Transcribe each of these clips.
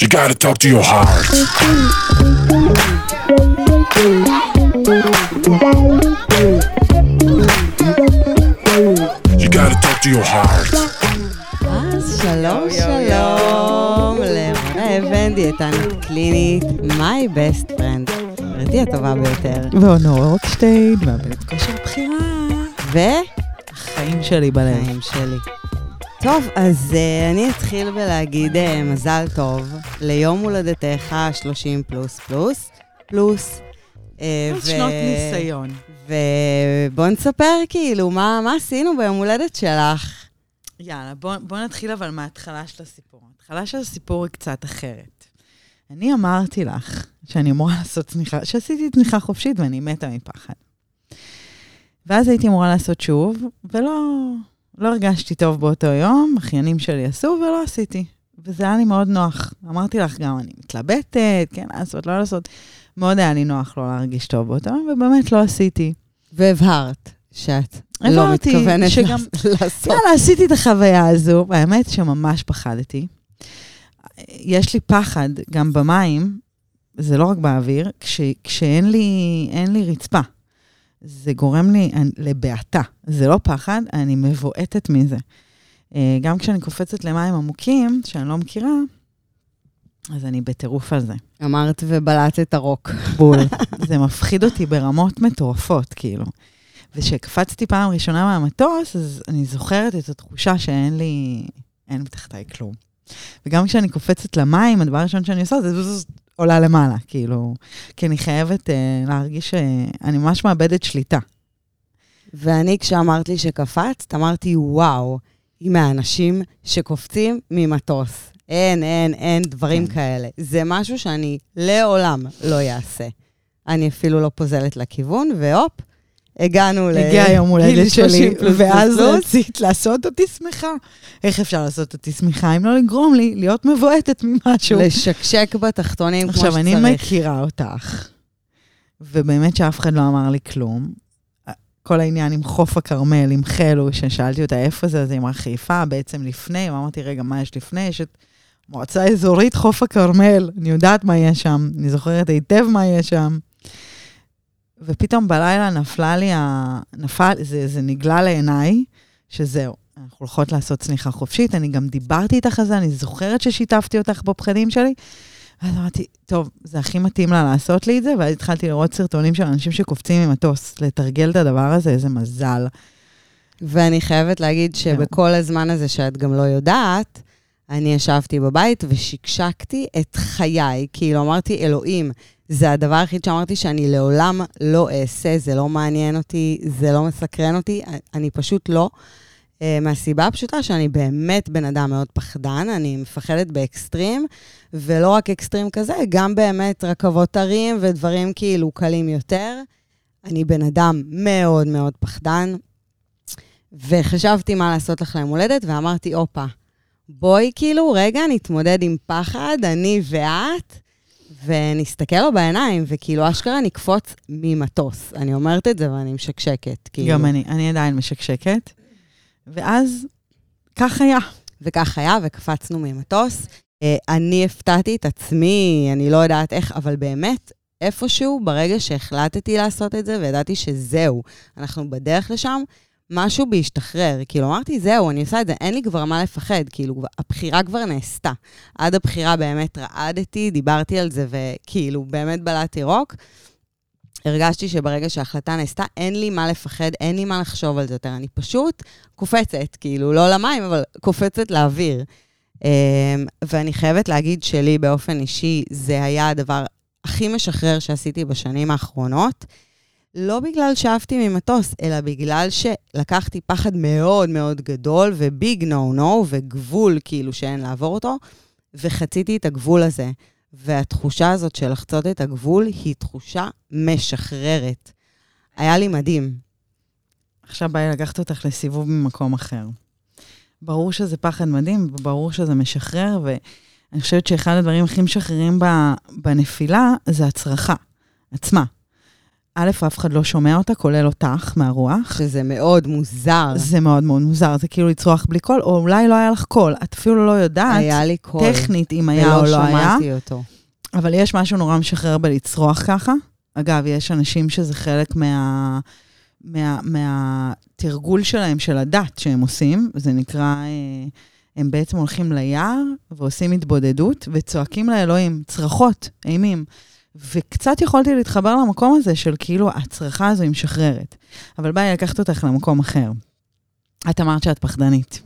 You gotta talk to your heart. You gotta talk to your heart. אז שלום שלום למונה אבן, דיאטנית קלינית, my best friend, חברתי הטובה ביותר. ואונור רוקשטיין, מאבדת כושר בחירה. ו... החיים שלי בלב. חיים שלי. טוב, אז uh, אני אתחיל בלהגיד uh, מזל טוב ליום הולדתך ה-30 פלוס פלוס פלוס. Uh, שנות ניסיון. ובוא נספר כאילו, מה, מה עשינו ביום הולדת שלך? יאללה, בוא, בוא נתחיל אבל מההתחלה של הסיפור. ההתחלה של הסיפור היא קצת אחרת. אני אמרתי לך שאני אמורה לעשות צניחה, שעשיתי צניחה חופשית ואני מתה מפחד. ואז הייתי אמורה לעשות שוב, ולא לא הרגשתי טוב באותו יום, אחיינים שלי עשו ולא עשיתי. וזה היה לי מאוד נוח. אמרתי לך גם, אני מתלבטת, כן לעשות, לא לעשות. מאוד היה לי נוח לא להרגיש טוב באותו יום, ובאמת לא עשיתי. והבהרת שאת לא מתכוונת שגם- לעשות. יאללה, עשיתי את החוויה הזו, והאמת שממש פחדתי. יש לי פחד גם במים, זה לא רק באוויר, כש, כשאין לי, לי רצפה. זה גורם לי לבעתה. זה לא פחד, אני מבועטת מזה. אה, גם כשאני קופצת למים עמוקים, שאני לא מכירה, אז אני בטירוף על זה. אמרת ובלעת את הרוק. בול. זה מפחיד אותי ברמות מטורפות, כאילו. וכשקפצתי פעם ראשונה מהמטוס, אז אני זוכרת את התחושה שאין לי, אין מתחתיי כלום. וגם כשאני קופצת למים, הדבר הראשון שאני עושה זה עולה למעלה, כאילו, כי אני חייבת אה, להרגיש שאני ממש מאבדת שליטה. ואני, כשאמרת לי שקפצת, אמרתי, וואו, היא מהאנשים שקופצים ממטוס. אין, אין, אין דברים כן. כאלה. זה משהו שאני לעולם לא אעשה. אני אפילו לא פוזלת לכיוון, והופ, הגענו ל... הגיע היום הולדת גיל 30 שלי, ואז. רצית לעשות אותי שמחה. איך אפשר לעשות אותי שמחה אם לא לגרום לי להיות מבועטת ממשהו? לשקשק בתחתונים כמו שצריך. עכשיו, אני מכירה אותך, ובאמת שאף אחד לא אמר לי כלום. כל העניין עם חוף הכרמל, עם חלו, ששאלתי אותה איפה זה, אז היא אמרה חיפה, בעצם לפני, ואמרתי, רגע, מה יש לפני? יש את מועצה אזורית חוף הכרמל, אני יודעת מה יש שם, אני זוכרת היטב מה יש שם. ופתאום בלילה נפלה לי, ה... נפל, זה, זה נגלה לעיניי, שזהו, אנחנו הולכות לעשות צניחה חופשית, אני גם דיברתי איתך על זה, אני זוכרת ששיתפתי אותך בפחדים שלי, ואז אמרתי, טוב, זה הכי מתאים לה לעשות לי את זה, ואז התחלתי לראות סרטונים של אנשים שקופצים ממטוס, לתרגל את הדבר הזה, איזה מזל. ואני חייבת להגיד שבכל הזמן הזה שאת גם לא יודעת, אני ישבתי בבית ושקשקתי את חיי. כאילו, אמרתי, אלוהים, זה הדבר היחיד שאמרתי שאני לעולם לא אעשה, זה לא מעניין אותי, זה לא מסקרן אותי, אני פשוט לא. אה, מהסיבה הפשוטה שאני באמת בן אדם מאוד פחדן, אני מפחדת באקסטרים, ולא רק אקסטרים כזה, גם באמת רכבות הרים ודברים כאילו קלים יותר. אני בן אדם מאוד מאוד פחדן, וחשבתי מה לעשות לך ליום הולדת, ואמרתי, הופה, בואי כאילו, רגע, נתמודד עם פחד, אני ואת, ונסתכל לו בעיניים, וכאילו, אשכרה נקפוץ ממטוס. אני אומרת את זה ואני משקשקת. כאילו. גם אני, אני עדיין משקשקת. ואז, כך היה. וכך היה, וקפצנו ממטוס. אה, אני הפתעתי את עצמי, אני לא יודעת איך, אבל באמת, איפשהו, ברגע שהחלטתי לעשות את זה, וידעתי שזהו, אנחנו בדרך לשם, משהו בי השתחרר. כאילו, אמרתי, זהו, אני עושה את זה, אין לי כבר מה לפחד. כאילו, הבחירה כבר נעשתה. עד הבחירה באמת רעדתי, דיברתי על זה, וכאילו, באמת בלעתי רוק. הרגשתי שברגע שההחלטה נעשתה, אין לי מה לפחד, אין לי מה לחשוב על זה יותר. אני פשוט קופצת, כאילו, לא למים, אבל קופצת לאוויר. אמ, ואני חייבת להגיד שלי באופן אישי, זה היה הדבר הכי משחרר שעשיתי בשנים האחרונות. לא בגלל שאפתי ממטוס, אלא בגלל שלקחתי פחד מאוד מאוד גדול וביג נו נו וגבול כאילו שאין לעבור אותו, וחציתי את הגבול הזה. והתחושה הזאת של לחצות את הגבול היא תחושה משחררת. היה לי מדהים. עכשיו בא לי לקחת אותך לסיבוב ממקום אחר. ברור שזה פחד מדהים, וברור שזה משחרר, ואני חושבת שאחד הדברים הכי משחררים בנפילה זה הצרחה עצמה. א', אף אחד לא שומע אותה, כולל אותך, מהרוח. שזה מאוד מוזר. זה מאוד מאוד מוזר, זה כאילו לצרוח בלי קול, או אולי לא היה לך קול. את אפילו לא יודעת, היה לי קול. טכנית, אם היה או ולא לא היה. שמעתי אותו. אבל יש משהו נורא משחרר בלצרוח ככה. אגב, יש אנשים שזה חלק מה... מה, מהתרגול שלהם, של הדת שהם עושים, זה נקרא, אה, הם בעצם הולכים ליער ועושים התבודדות וצועקים לאלוהים, צרחות, אימים. וקצת יכולתי להתחבר למקום הזה של כאילו הצרחה הזו היא משחררת. אבל ביי לקחת אותך למקום אחר. את אמרת שאת פחדנית.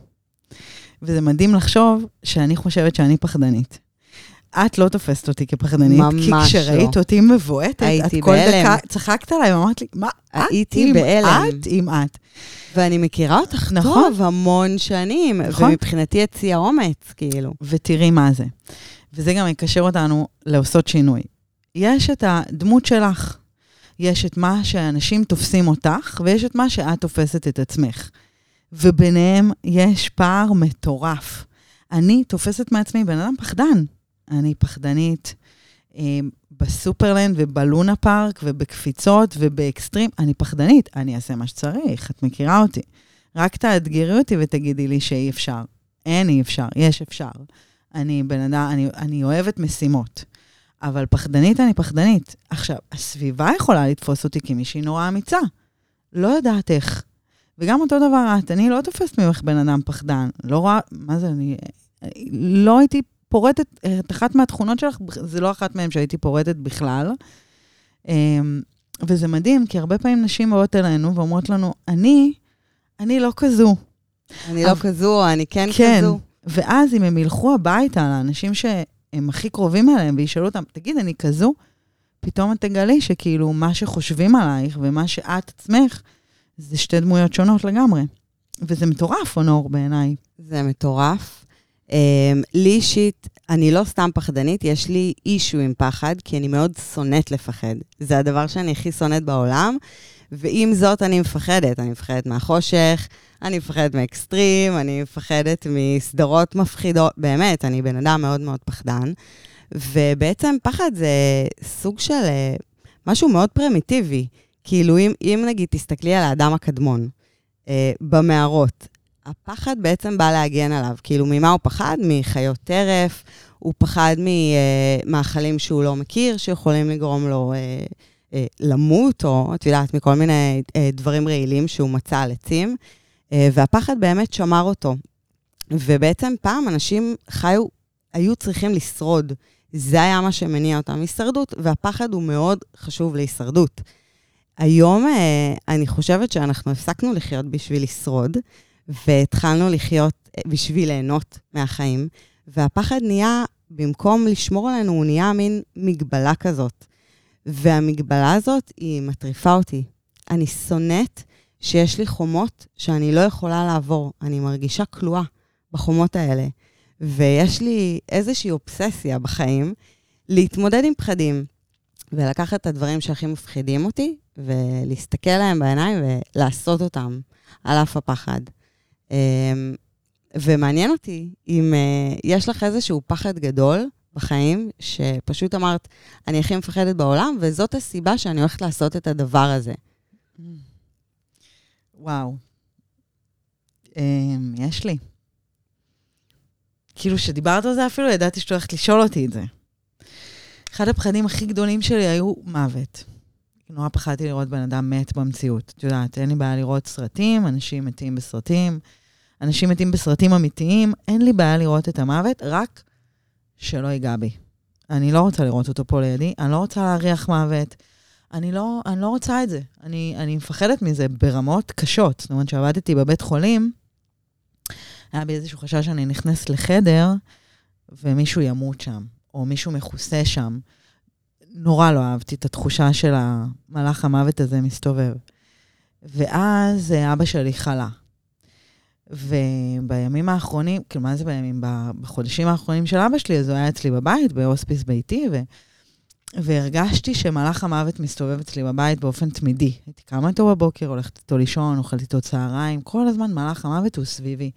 וזה מדהים לחשוב שאני חושבת שאני פחדנית. את לא תופסת אותי כפחדנית, כי ממש כשראית לא. אותי מבועטת, את כל בהלם. דקה צחקת עליי ואמרת לי, מה, את הייתי אם בהלם. את אם את. ואני מכירה אותך נכון. טוב המון שנים, נכון. ומבחינתי הציע אומץ, כאילו. ותראי מה זה. וזה גם יקשר אותנו לעושות שינוי. יש את הדמות שלך, יש את מה שאנשים תופסים אותך, ויש את מה שאת תופסת את עצמך. וביניהם יש פער מטורף. אני תופסת מעצמי בן אדם פחדן. אני פחדנית אה, בסופרלנד ובלונה פארק ובקפיצות ובאקסטרים. אני פחדנית, אני אעשה מה שצריך, את מכירה אותי. רק תאתגרי אותי ותגידי לי שאי אפשר. אין אי אפשר, יש אפשר. אני בן אדם, אני, אני אוהבת משימות. אבל פחדנית אני פחדנית. עכשיו, הסביבה יכולה לתפוס אותי כמישהי נורא אמיצה. לא יודעת איך. וגם אותו דבר את, אני לא תופסת ממך בן אדם פחדן. לא רואה, מה זה, אני... לא הייתי פורטת, את אחת מהתכונות שלך, זה לא אחת מהן שהייתי פורטת בכלל. אמ, וזה מדהים, כי הרבה פעמים נשים באות אלינו ואומרות לנו, אני, אני לא כזו. אני לא אבל- כזו, אני כן כן. כזו. ואז אם הם ילכו הביתה לאנשים שהם הכי קרובים אליהם וישאלו אותם, תגיד, אני כזו? פתאום את תגלי שכאילו מה שחושבים עלייך ומה שאת עצמך, זה שתי דמויות שונות לגמרי. וזה מטורף, אונור, בעיניי. זה מטורף. Um, לי אישית, אני לא סתם פחדנית, יש לי אישו עם פחד, כי אני מאוד שונאת לפחד. זה הדבר שאני הכי שונאת בעולם, ועם זאת אני מפחדת. אני מפחדת מהחושך, אני מפחדת מאקסטרים, אני מפחדת מסדרות מפחידות. באמת, אני בן אדם מאוד מאוד פחדן. ובעצם פחד זה סוג של אה, משהו מאוד פרימיטיבי. כאילו, אם, אם נגיד תסתכלי על האדם הקדמון אה, במערות, הפחד בעצם בא להגן עליו. כאילו, ממה הוא פחד? מחיות טרף, הוא פחד ממאכלים שהוא לא מכיר, שיכולים לגרום לו אה, אה, למות, או את יודעת, מכל מיני אה, דברים רעילים שהוא מצא על עצים. אה, והפחד באמת שמר אותו. ובעצם פעם אנשים חיו, היו צריכים לשרוד. זה היה מה שמניע אותם, הישרדות, והפחד הוא מאוד חשוב להישרדות. היום אה, אני חושבת שאנחנו הפסקנו לחיות בשביל לשרוד, והתחלנו לחיות אה, בשביל ליהנות מהחיים, והפחד נהיה, במקום לשמור עלינו, הוא נהיה מין מגבלה כזאת. והמגבלה הזאת, היא מטריפה אותי. אני שונאת שיש לי חומות שאני לא יכולה לעבור. אני מרגישה כלואה בחומות האלה. ויש לי איזושהי אובססיה בחיים להתמודד עם פחדים, ולקחת את הדברים שהכי מפחידים אותי, ולהסתכל להם בעיניים ולעשות אותם, על אף הפחד. אמ, ומעניין אותי אם אה, יש לך איזשהו פחד גדול בחיים, שפשוט אמרת, אני הכי מפחדת בעולם, וזאת הסיבה שאני הולכת לעשות את הדבר הזה. וואו. אמ, יש לי. כאילו, כשדיברת על זה אפילו, ידעתי שאת הולכת לשאול אותי את זה. אחד הפחדים הכי גדולים שלי היו מוות. נורא פחדתי לראות בן אדם מת במציאות. את יודעת, אין לי בעיה לראות סרטים, אנשים מתים בסרטים, אנשים מתים בסרטים אמיתיים, אין לי בעיה לראות את המוות, רק שלא ייגע בי. אני לא רוצה לראות אותו פה לידי, אני לא רוצה להריח מוות. אני לא, אני לא רוצה את זה. אני, אני מפחדת מזה ברמות קשות. זאת אומרת, כשעבדתי בבית חולים, היה בי איזשהו חשש שאני נכנסת לחדר ומישהו ימות שם, או מישהו מכוסה שם. נורא לא אהבתי את התחושה של המלאך המוות הזה מסתובב. ואז אה, אבא שלי חלה. ובימים האחרונים, כאילו, מה זה בימים? בחודשים האחרונים של אבא שלי, אז הוא היה אצלי בבית, בהוספיס ביתי, ו... והרגשתי שמלאך המוות מסתובב אצלי בבית באופן תמידי. הייתי קמה איתו בבוקר, הולכת איתו לישון, אוכלת איתו צהריים, כל הזמן מלאך המוות הוא סביבי.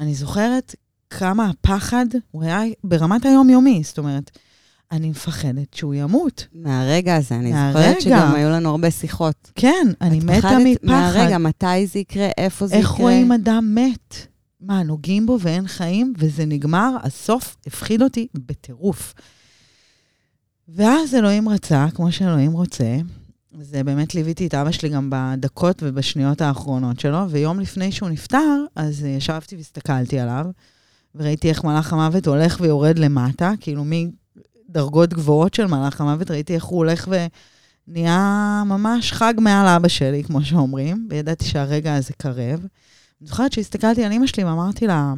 אני זוכרת כמה הפחד, הוא היה ברמת היום-יומי, זאת אומרת, אני מפחדת שהוא ימות. מהרגע הזה, אני מהרגע. זוכרת שגם היו לנו הרבה שיחות. כן, אני את מתה פחדת מפחד. מהרגע, מתי זה יקרה, איפה זה איך יקרה. רואים אדם מת? מה, נוגעים בו ואין חיים, וזה נגמר, הסוף הפחיד אותי בטירוף. ואז אלוהים רצה, כמו שאלוהים רוצה, זה באמת ליוויתי את אבא שלי גם בדקות ובשניות האחרונות שלו, ויום לפני שהוא נפטר, אז אה, ישבתי והסתכלתי עליו, וראיתי איך מלאך המוות הולך ויורד למטה, כאילו מדרגות גבוהות של מלאך המוות, ראיתי איך הוא הולך ונהיה ממש חג מעל אבא שלי, כמו שאומרים, וידעתי שהרגע הזה קרב. אני זוכרת שהסתכלתי על אימא שלי ואמרתי לה,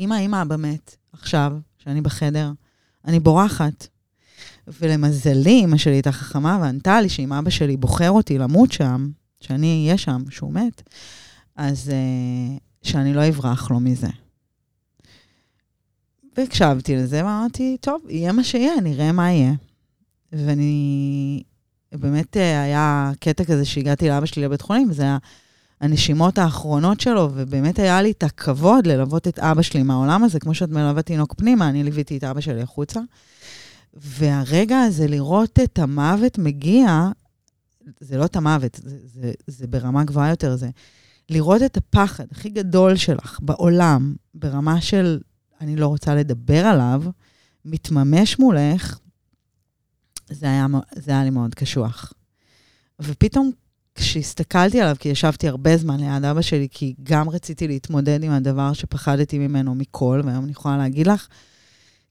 אמא, אמא, אבא מת, עכשיו, שאני בחדר, אני בורחת. ולמזלי, אמא שלי הייתה חכמה וענתה לי שאם אבא שלי בוחר אותי למות שם, שאני אהיה שם, שהוא מת, אז uh, שאני לא אברח לו מזה. והקשבתי לזה ואמרתי, טוב, יהיה מה שיהיה, נראה מה יהיה. ואני, באמת אה, היה קטע כזה שהגעתי לאבא שלי לבית חולים, וזה היה הנשימות האחרונות שלו, ובאמת היה לי את הכבוד ללוות את אבא שלי מהעולם הזה, כמו שאת מלווה תינוק פנימה, אני ליוויתי את אבא שלי החוצה. והרגע הזה, לראות את המוות מגיע, זה לא את המוות, זה, זה, זה ברמה גבוהה יותר, זה לראות את הפחד הכי גדול שלך בעולם, ברמה של אני לא רוצה לדבר עליו, מתממש מולך, זה היה, זה היה לי מאוד קשוח. ופתאום כשהסתכלתי עליו, כי ישבתי הרבה זמן ליד אבא שלי, כי גם רציתי להתמודד עם הדבר שפחדתי ממנו מכל, והיום אני יכולה להגיד לך,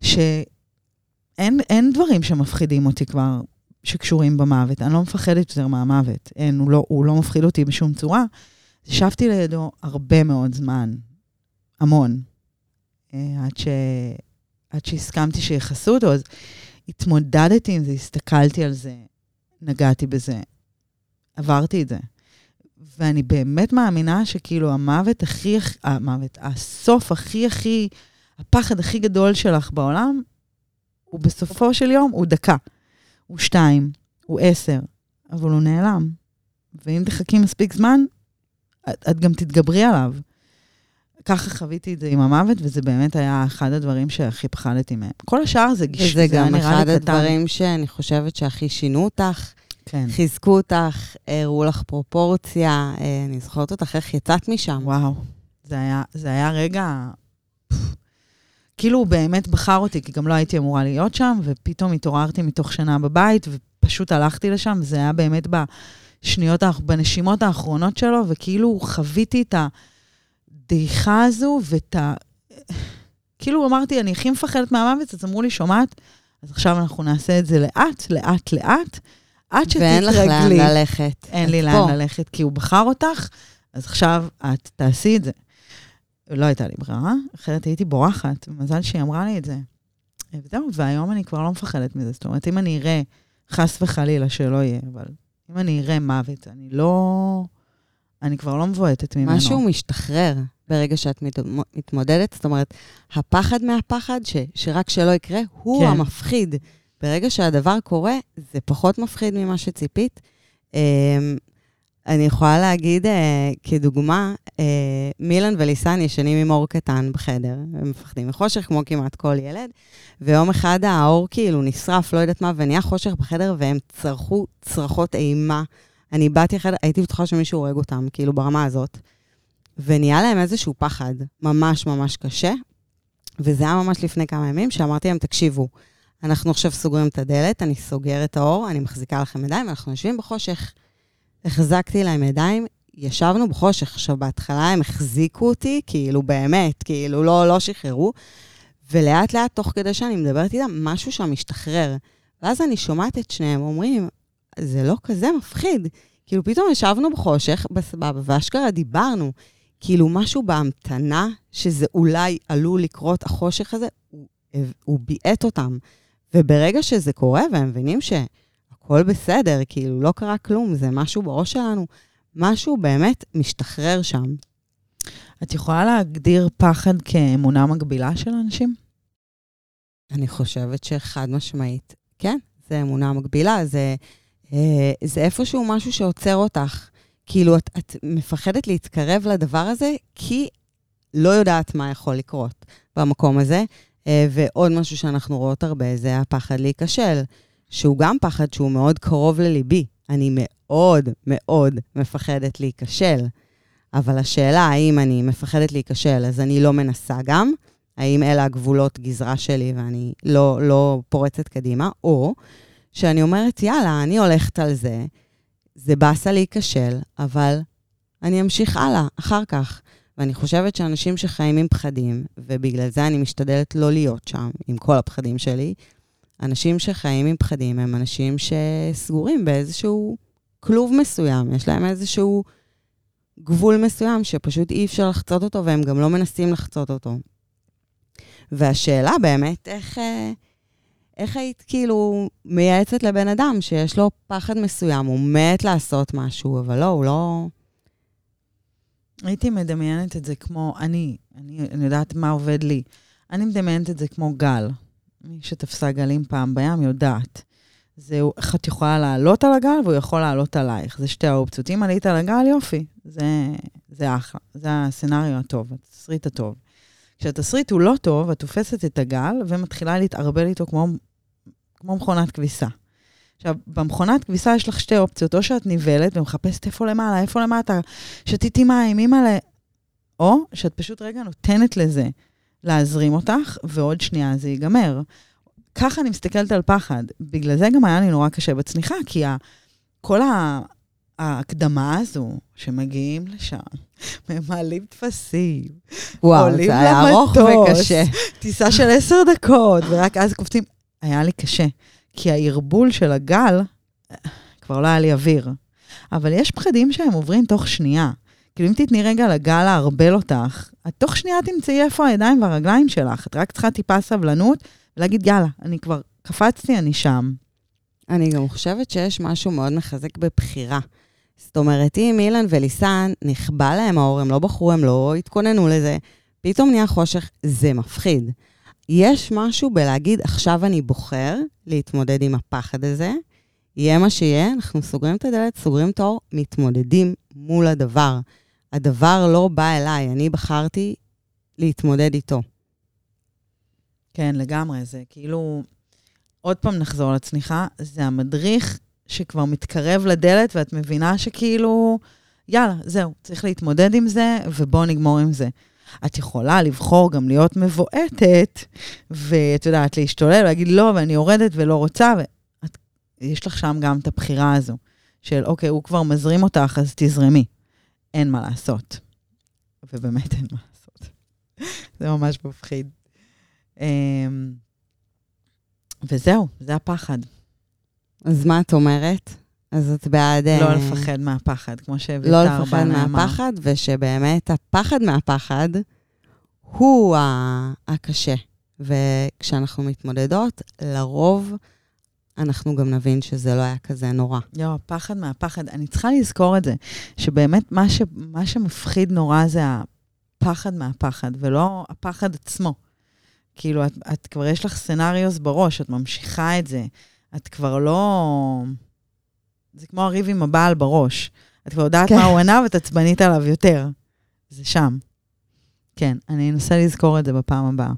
שאין אין דברים שמפחידים אותי כבר, שקשורים במוות. אני לא מפחדת יותר מהמוות. אין, הוא לא, הוא לא מפחיד אותי בשום צורה. ישבתי לידו הרבה מאוד זמן, המון, עד, ש... עד שהסכמתי שיחסו אותו, אז התמודדתי עם זה, הסתכלתי על זה, נגעתי בזה, עברתי את זה. ואני באמת מאמינה שכאילו המוות הכי, המוות, הסוף הכי הכי, הפחד הכי גדול שלך בעולם, הוא בסופו של יום, הוא דקה. הוא שתיים, הוא עשר, אבל הוא נעלם. ואם תחכי מספיק זמן, את, את גם תתגברי עליו. ככה חוויתי את זה עם המוות, וזה באמת היה אחד הדברים שהכי פחדתי מהם. כל השאר זה גיש, וזה גם נראה אחד לי קטן. הדברים שאני חושבת שהכי שינו אותך, כן. חיזקו אותך, הראו לך פרופורציה. אה, אני זוכרת אותך איך יצאת משם. וואו, זה היה, זה היה רגע... כאילו הוא באמת בחר אותי, כי גם לא הייתי אמורה להיות שם, ופתאום התעוררתי מתוך שנה בבית, ופשוט הלכתי לשם, זה היה באמת בשניות, בנשימות האחרונות שלו, וכאילו חוויתי את הדעיכה הזו, ואת ה... כאילו אמרתי, אני הכי מפחדת מהמוות, אז אמרו לי, שומעת? אז עכשיו אנחנו נעשה את זה לאט, לאט, לאט, עד שתתרגלי. ואין לך לאן ללכת. אין לי. לאן ללכת, כי הוא בחר אותך, אז עכשיו את תעשי את זה. לא הייתה לי ברירה, אחרת הייתי בורחת, מזל שהיא אמרה לי את זה. וזהו, והיום אני כבר לא מפחדת מזה. זאת אומרת, אם אני אראה, חס וחלילה שלא יהיה, אבל אם אני אראה מוות, אני לא... אני כבר לא מבועטת ממנו. משהו משתחרר ברגע שאת מת- מתמודדת. זאת אומרת, הפחד מהפחד, ש, שרק שלא יקרה, הוא כן. המפחיד. ברגע שהדבר קורה, זה פחות מפחיד ממה שציפית. אמ, אני יכולה להגיד, אה, כדוגמה, אה, מילן וליסן ישנים עם אור קטן בחדר, הם מפחדים מחושך, כמו כמעט כל ילד, ויום אחד האור כאילו נשרף, לא יודעת מה, ונהיה חושך בחדר, והם צרחו צרחות אימה. אני באתי לחדר, הייתי בטוחה שמישהו הורג אותם, כאילו ברמה הזאת. ונהיה להם איזשהו פחד ממש ממש קשה, וזה היה ממש לפני כמה ימים, שאמרתי להם, תקשיבו, אנחנו עכשיו סוגרים את הדלת, אני סוגר את האור, אני מחזיקה לכם ידיים, ואנחנו יושבים בחושך. החזקתי להם ידיים, ישבנו בחושך. עכשיו, בהתחלה הם החזיקו אותי, כאילו, באמת, כאילו, לא, לא שחררו, ולאט לאט, תוך כדי שאני מדברת איתם, משהו שם משתחרר. ואז אני שומעת את שניהם אומרים, זה לא כזה מפחיד. כאילו, פתאום ישבנו בחושך, בסבבה, ואשכרה דיברנו. כאילו, משהו בהמתנה, שזה אולי עלול לקרות, החושך הזה, הוא, הוא ביעט אותם. וברגע שזה קורה, והם מבינים שהכל בסדר, כאילו, לא קרה כלום, זה משהו בראש שלנו, משהו באמת משתחרר שם. את יכולה להגדיר פחד כאמונה מגבילה של אנשים? אני חושבת שחד משמעית, כן, זה אמונה מגבילה, זה, אה, זה איפשהו משהו שעוצר אותך. כאילו, את, את מפחדת להתקרב לדבר הזה, כי לא יודעת מה יכול לקרות במקום הזה. אה, ועוד משהו שאנחנו רואות הרבה זה הפחד להיכשל, שהוא גם פחד שהוא מאוד קרוב לליבי. אני מאוד מאוד מפחדת להיכשל, אבל השאלה האם אני מפחדת להיכשל, אז אני לא מנסה גם, האם אלה הגבולות גזרה שלי ואני לא, לא פורצת קדימה, או שאני אומרת, יאללה, אני הולכת על זה, זה באסה להיכשל, אבל אני אמשיך הלאה, אחר כך. ואני חושבת שאנשים שחיים עם פחדים, ובגלל זה אני משתדלת לא להיות שם, עם כל הפחדים שלי, אנשים שחיים עם פחדים הם אנשים שסגורים באיזשהו כלוב מסוים, יש להם איזשהו גבול מסוים שפשוט אי אפשר לחצות אותו, והם גם לא מנסים לחצות אותו. והשאלה באמת, איך, אה, איך היית כאילו מייעצת לבן אדם שיש לו פחד מסוים, הוא מת לעשות משהו, אבל לא, הוא לא... הייתי מדמיינת את זה כמו, אני, אני, אני יודעת מה עובד לי. אני מדמיינת את זה כמו גל. מי שתפסה גלים פעם בים יודעת. זה איך את יכולה לעלות על הגל והוא יכול לעלות עלייך. זה שתי האופציות. אם עלית על הגל, יופי, זה, זה אחלה. זה הסצנריו הטוב, התסריט הטוב. כשהתסריט הוא לא טוב, את תופסת את הגל ומתחילה להתערבל איתו כמו, כמו מכונת כביסה. עכשיו, במכונת כביסה יש לך שתי אופציות, או שאת נבלת ומחפשת איפה למעלה, איפה למטה, שתיתי מים, אימא'לה, או שאת פשוט רגע נותנת לזה להזרים אותך, ועוד שנייה זה ייגמר. ככה אני מסתכלת על פחד. בגלל זה גם היה לי נורא קשה בצניחה, כי ה, כל ה, ההקדמה הזו, שמגיעים לשם, ממלאים טפסים, וואו, ארוך וקשה. טיסה של עשר דקות, ורק אז קופצים. היה לי קשה, כי הערבול של הגל, כבר לא היה לי אוויר. אבל יש פחדים שהם עוברים תוך שנייה. כאילו, אם תתני רגע לגל לערבל אותך, את תוך שנייה תמצאי איפה הידיים והרגליים שלך. את רק צריכה טיפה סבלנות, ולהגיד, יאללה, אני כבר קפצתי, אני שם. אני גם חושבת שיש משהו מאוד מחזק בבחירה. זאת אומרת, אם אילן וליסן, נכבה להם האור, הם לא בחרו, הם לא התכוננו לזה, פתאום נהיה חושך, זה מפחיד. יש משהו בלהגיד, עכשיו אני בוחר להתמודד עם הפחד הזה, יהיה מה שיהיה, אנחנו סוגרים את הדלת, סוגרים את האור, מתמודדים מול הדבר. הדבר לא בא אליי, אני בחרתי להתמודד איתו. כן, לגמרי, זה כאילו... עוד פעם נחזור לצניחה, זה המדריך שכבר מתקרב לדלת ואת מבינה שכאילו, יאללה, זהו, צריך להתמודד עם זה ובואו נגמור עם זה. את יכולה לבחור גם להיות מבועטת, ואת יודעת, להשתולל, להגיד לא, ואני יורדת ולא רוצה, ויש לך שם גם את הבחירה הזו, של אוקיי, הוא כבר מזרים אותך, אז תזרמי. אין מה לעשות. ובאמת אין מה לעשות. זה ממש מפחיד. אמ, וזהו, זה הפחד. אז מה את אומרת? אז את בעד... לא אה, לפחד מהפחד, כמו שאביתר לא לפחד. מהפחד, ושבאמת הפחד מהפחד הוא ה- הקשה. וכשאנחנו מתמודדות, לרוב אנחנו גם נבין שזה לא היה כזה נורא. לא, הפחד מהפחד. אני צריכה לזכור את זה, שבאמת מה, ש, מה שמפחיד נורא זה הפחד מהפחד, ולא הפחד עצמו. כאילו, את, את כבר יש לך סצנריוס בראש, את ממשיכה את זה. את כבר לא... זה כמו הריב עם הבעל בראש. את כבר יודעת כן. מה הוא ענה ואת עצבנית עליו יותר. זה שם. כן, אני אנסה לזכור את זה בפעם הבאה.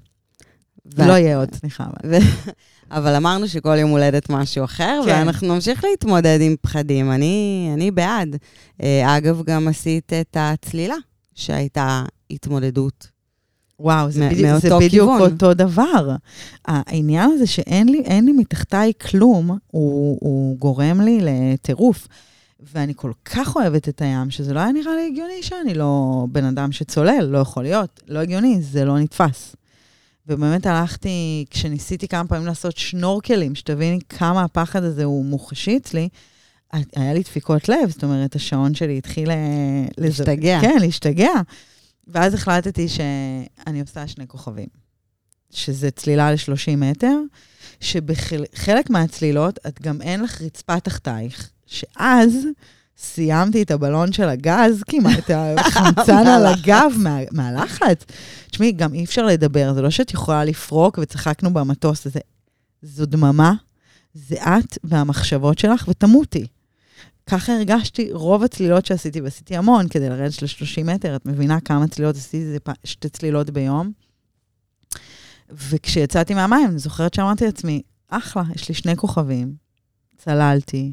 ו- לא יהיה עוד, סליחה. אבל. ו- אבל אמרנו שכל יום הולדת משהו אחר, כן. ואנחנו נמשיך להתמודד עם פחדים. אני, אני בעד. אה, אגב, גם עשית את הצלילה, שהייתה התמודדות. וואו, זה, מ- בדיוק, זה בדיוק כיוון. אותו דבר. העניין הזה שאין לי, לי מתחתיי כלום, הוא, הוא גורם לי לטירוף. ואני כל כך אוהבת את הים, שזה לא היה נראה לי הגיוני שאני לא בן אדם שצולל, לא יכול להיות. לא הגיוני, זה לא נתפס. ובאמת הלכתי, כשניסיתי כמה פעמים לעשות שנורקלים, שתביני כמה הפחד הזה הוא מוחשי אצלי, היה לי דפיקות לב, זאת אומרת, השעון שלי התחיל... אה, לז- להשתגע. כן, להשתגע. ואז החלטתי שאני עושה שני כוכבים, שזה צלילה ל-30 מטר, שבחלק מהצלילות את גם אין לך רצפה תחתייך, שאז סיימתי את הבלון של הגז, כמעט החמצן על הגב מה, מהלחץ. תשמעי, גם אי אפשר לדבר, זה לא שאת יכולה לפרוק וצחקנו במטוס, זה, זו דממה, זה את והמחשבות שלך, ותמותי. ככה הרגשתי רוב הצלילות שעשיתי, ועשיתי המון כדי לרדת ל-30 מטר, את מבינה כמה צלילות עשיתי, זה שתי צלילות ביום. וכשיצאתי מהמים, אני זוכרת שאמרתי לעצמי, אחלה, יש לי שני כוכבים, צללתי,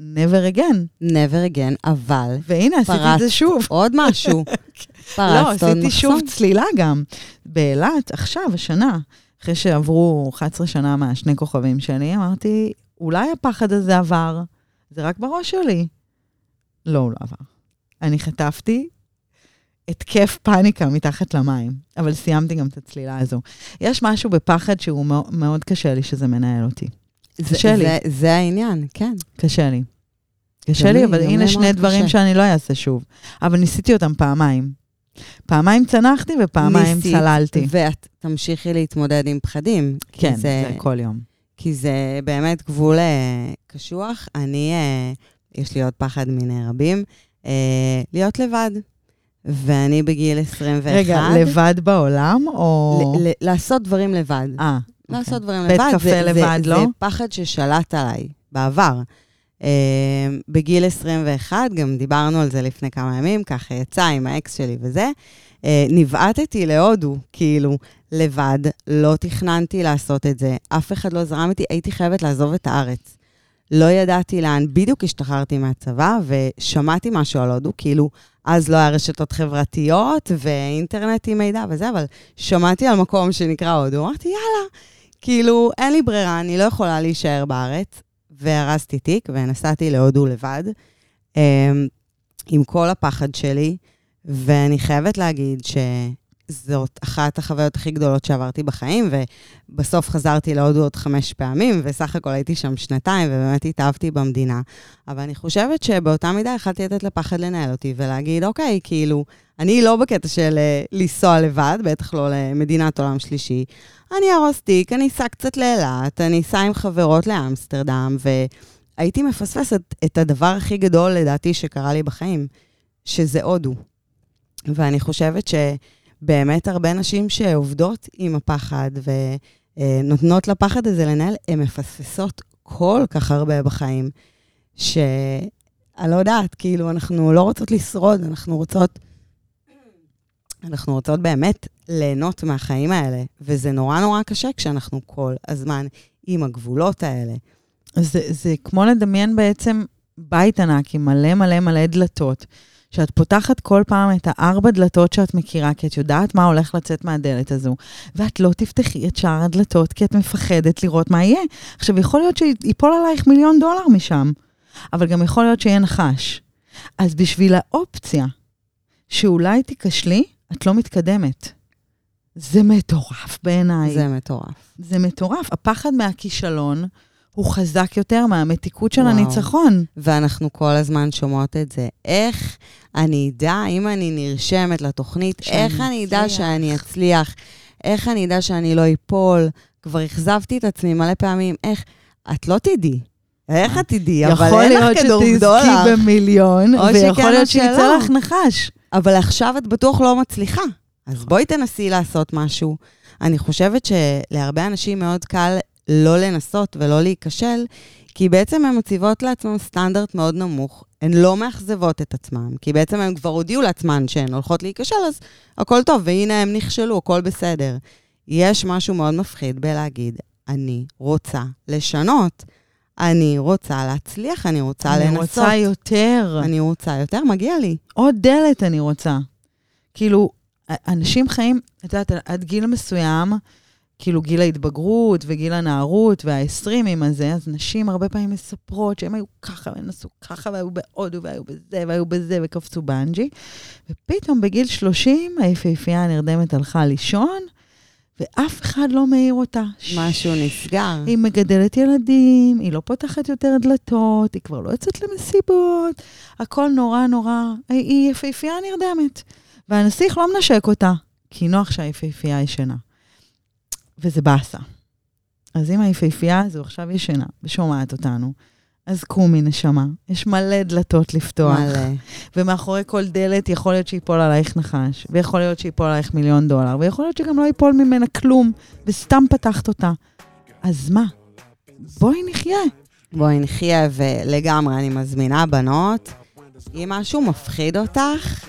never again. never again, אבל והנה, עשיתי את זה שוב. עוד משהו. לא, פרצת עוד עשיתי שוב. צלילה גם. באילת, עכשיו, השנה, אחרי שעברו 11 שנה מהשני כוכבים שלי, אמרתי, אולי הפחד הזה עבר, זה רק בראש שלי. לא, הוא לא עבר. אני חטפתי התקף פאניקה מתחת למים, אבל סיימתי גם את הצלילה הזו. יש משהו בפחד שהוא מאו- מאוד קשה לי שזה מנהל אותי. זה- קשה לי. זה- זה העניין, כן. קשה לי. קשה לי, אבל הנה מאוד שני דברים קשה. שאני לא אעשה שוב. אבל ניסיתי אותם פעמיים. פעמיים צנחתי ופעמיים ניסית, צללתי. ואת תמשיכי להתמודד עם פחדים. כן, זה, זה כל יום. כי זה באמת גבול אה, קשוח. אני, אה, יש לי עוד פחד מיני רבים, אה, להיות לבד. ואני בגיל 21. רגע, לבד בעולם, או... ל- ל- לעשות דברים לבד. אה, לעשות דברים בית לבד. קפה זה- לבד, זה, לא? זה פחד ששלט עליי בעבר. Uh, בגיל 21, גם דיברנו על זה לפני כמה ימים, ככה יצא עם האקס שלי וזה. Uh, נבעטתי להודו, כאילו, לבד, לא תכננתי לעשות את זה, אף אחד לא זרם איתי, הייתי חייבת לעזוב את הארץ. לא ידעתי לאן, בדיוק השתחררתי מהצבא, ושמעתי משהו על הודו, כאילו, אז לא היה רשתות חברתיות ואינטרנט עם מידע וזה, אבל שמעתי על מקום שנקרא הודו, אמרתי, יאללה, כאילו, אין לי ברירה, אני לא יכולה להישאר בארץ. והרסתי תיק ונסעתי להודו לבד, אמ, עם כל הפחד שלי, ואני חייבת להגיד שזאת אחת החוויות הכי גדולות שעברתי בחיים, ובסוף חזרתי להודו עוד חמש פעמים, וסך הכל הייתי שם שנתיים, ובאמת התאהבתי במדינה. אבל אני חושבת שבאותה מידה יכלתי לתת לפחד לנהל אותי, ולהגיד, אוקיי, כאילו, אני לא בקטע של אה, לנסוע לבד, בטח לא למדינת עולם שלישי. אני ארוס תיק, אני אסע קצת לאילת, אני אסע עם חברות לאמסטרדם, והייתי מפספסת את הדבר הכי גדול, לדעתי, שקרה לי בחיים, שזה הודו. ואני חושבת שבאמת הרבה נשים שעובדות עם הפחד ונותנות לפחד הזה לנהל, הן מפספסות כל כך הרבה בחיים, שאני לא יודעת, כאילו, אנחנו לא רוצות לשרוד, אנחנו רוצות... אנחנו רוצות באמת ליהנות מהחיים האלה, וזה נורא נורא קשה כשאנחנו כל הזמן עם הגבולות האלה. זה, זה כמו לדמיין בעצם בית ענק עם מלא מלא מלא דלתות, שאת פותחת כל פעם את הארבע דלתות שאת מכירה, כי את יודעת מה הולך לצאת מהדלת הזו, ואת לא תפתחי את שאר הדלתות, כי את מפחדת לראות מה יהיה. עכשיו, יכול להיות שיפול עלייך מיליון דולר משם, אבל גם יכול להיות שיהיה נחש. אז בשביל האופציה שאולי תיכשלי, את לא מתקדמת. זה מטורף בעיניי. זה מטורף. זה מטורף. הפחד מהכישלון הוא חזק יותר מהמתיקות של וואו. הניצחון. ואנחנו כל הזמן שומעות את זה. איך אני אדע, אם אני נרשמת לתוכנית, איך אני אדע. שאני אצליח? איך אני אדע שאני לא אפול? כבר אכזבתי את עצמי מלא פעמים. איך? את לא תדעי. איך את תדעי? אבל יכול אין להיות לך כדור שתזכי בדולר. במיליון, או ויכול שכן או להיות שיצא. לך נחש. אבל עכשיו את בטוח לא מצליחה. אז בואי תנסי לעשות משהו. אני חושבת שלהרבה אנשים מאוד קל לא לנסות ולא להיכשל, כי בעצם הן מציבות לעצמן סטנדרט מאוד נמוך. הן לא מאכזבות את עצמן, כי בעצם הן כבר הודיעו לעצמן שהן הולכות להיכשל, אז הכל טוב, והנה הם נכשלו, הכל בסדר. יש משהו מאוד מפחיד בלהגיד, אני רוצה לשנות. אני רוצה להצליח, אני רוצה אני לנסות. רוצה יותר. אני רוצה יותר, מגיע לי. עוד דלת אני רוצה. כאילו, אנשים חיים, את יודעת, עד גיל מסוים, כאילו גיל ההתבגרות וגיל הנערות וה-20 עם הזה, אז נשים הרבה פעמים מספרות שהם היו ככה, והם נסעו ככה, והיו בהודו, והיו בזה, והיו בזה, וקפצו באנג'י. ופתאום בגיל 30, היפהפייה הנרדמת הלכה לישון, ואף אחד לא מעיר אותה. משהו נסגר. היא מגדלת ילדים, היא לא פותחת יותר דלתות, היא כבר לא יוצאת למסיבות, הכל נורא נורא, היא יפהפייה נרדמת. והנסיך לא מנשק אותה, כי נוח שהיפהפייה ישנה. וזה באסה. אז אם היפהפייה הזו עכשיו ישנה ושומעת אותנו, אז קומי, נשמה. יש מלא דלתות לפתוח. מלא. ומאחורי כל דלת יכול להיות שיפול עלייך נחש, ויכול להיות שיפול עלייך מיליון דולר, ויכול להיות שגם לא ייפול ממנה כלום, וסתם פתחת אותה. אז מה? בואי נחיה. בואי נחיה, ולגמרי, אני מזמינה בנות, אם משהו מפחיד אותך,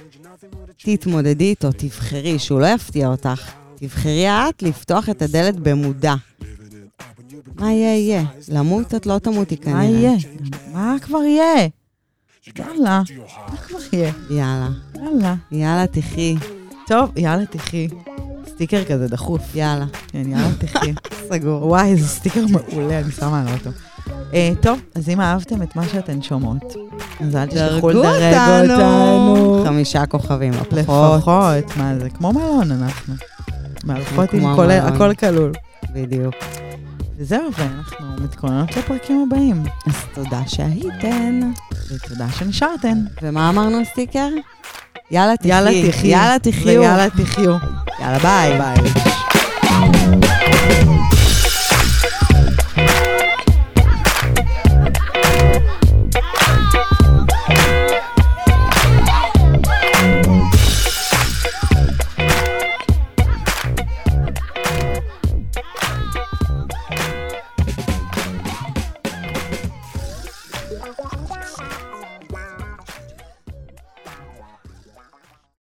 תתמודדי איתו, תבחרי, שהוא לא יפתיע אותך. תבחרי את לפתוח את הדלת במודע. מה יהיה, יהיה. למות את לא תמותי כנראה. מה יהיה? מה כבר יהיה? יאללה, מה כבר יהיה? יאללה. יאללה. יאללה, תחי. טוב, יאללה, תחי. סטיקר כזה דחוף. יאללה. כן, יאללה, תחי. סגור. וואי, איזה סטיקר מעולה, אני שמה על האוטו. אה, טוב, אז אם אהבתם את מה שאתן שומעות, אז אל תשכחו לדרג אותנו. חמישה כוכבים, לפחות. לפחות, מה זה, כמו מלון אנחנו. מארחות עם כל-. הכל כלול. בדיוק. וזהו, ואנחנו מתכוננות לפרקים הבאים. אז תודה שהייתן. ותודה שנשארתן. ומה אמרנו סטיקר? יאללה, תחי. יאללה, תחי. יאללה, תחיו. ויאללה, תחיו. יאללה, ביי. ביי.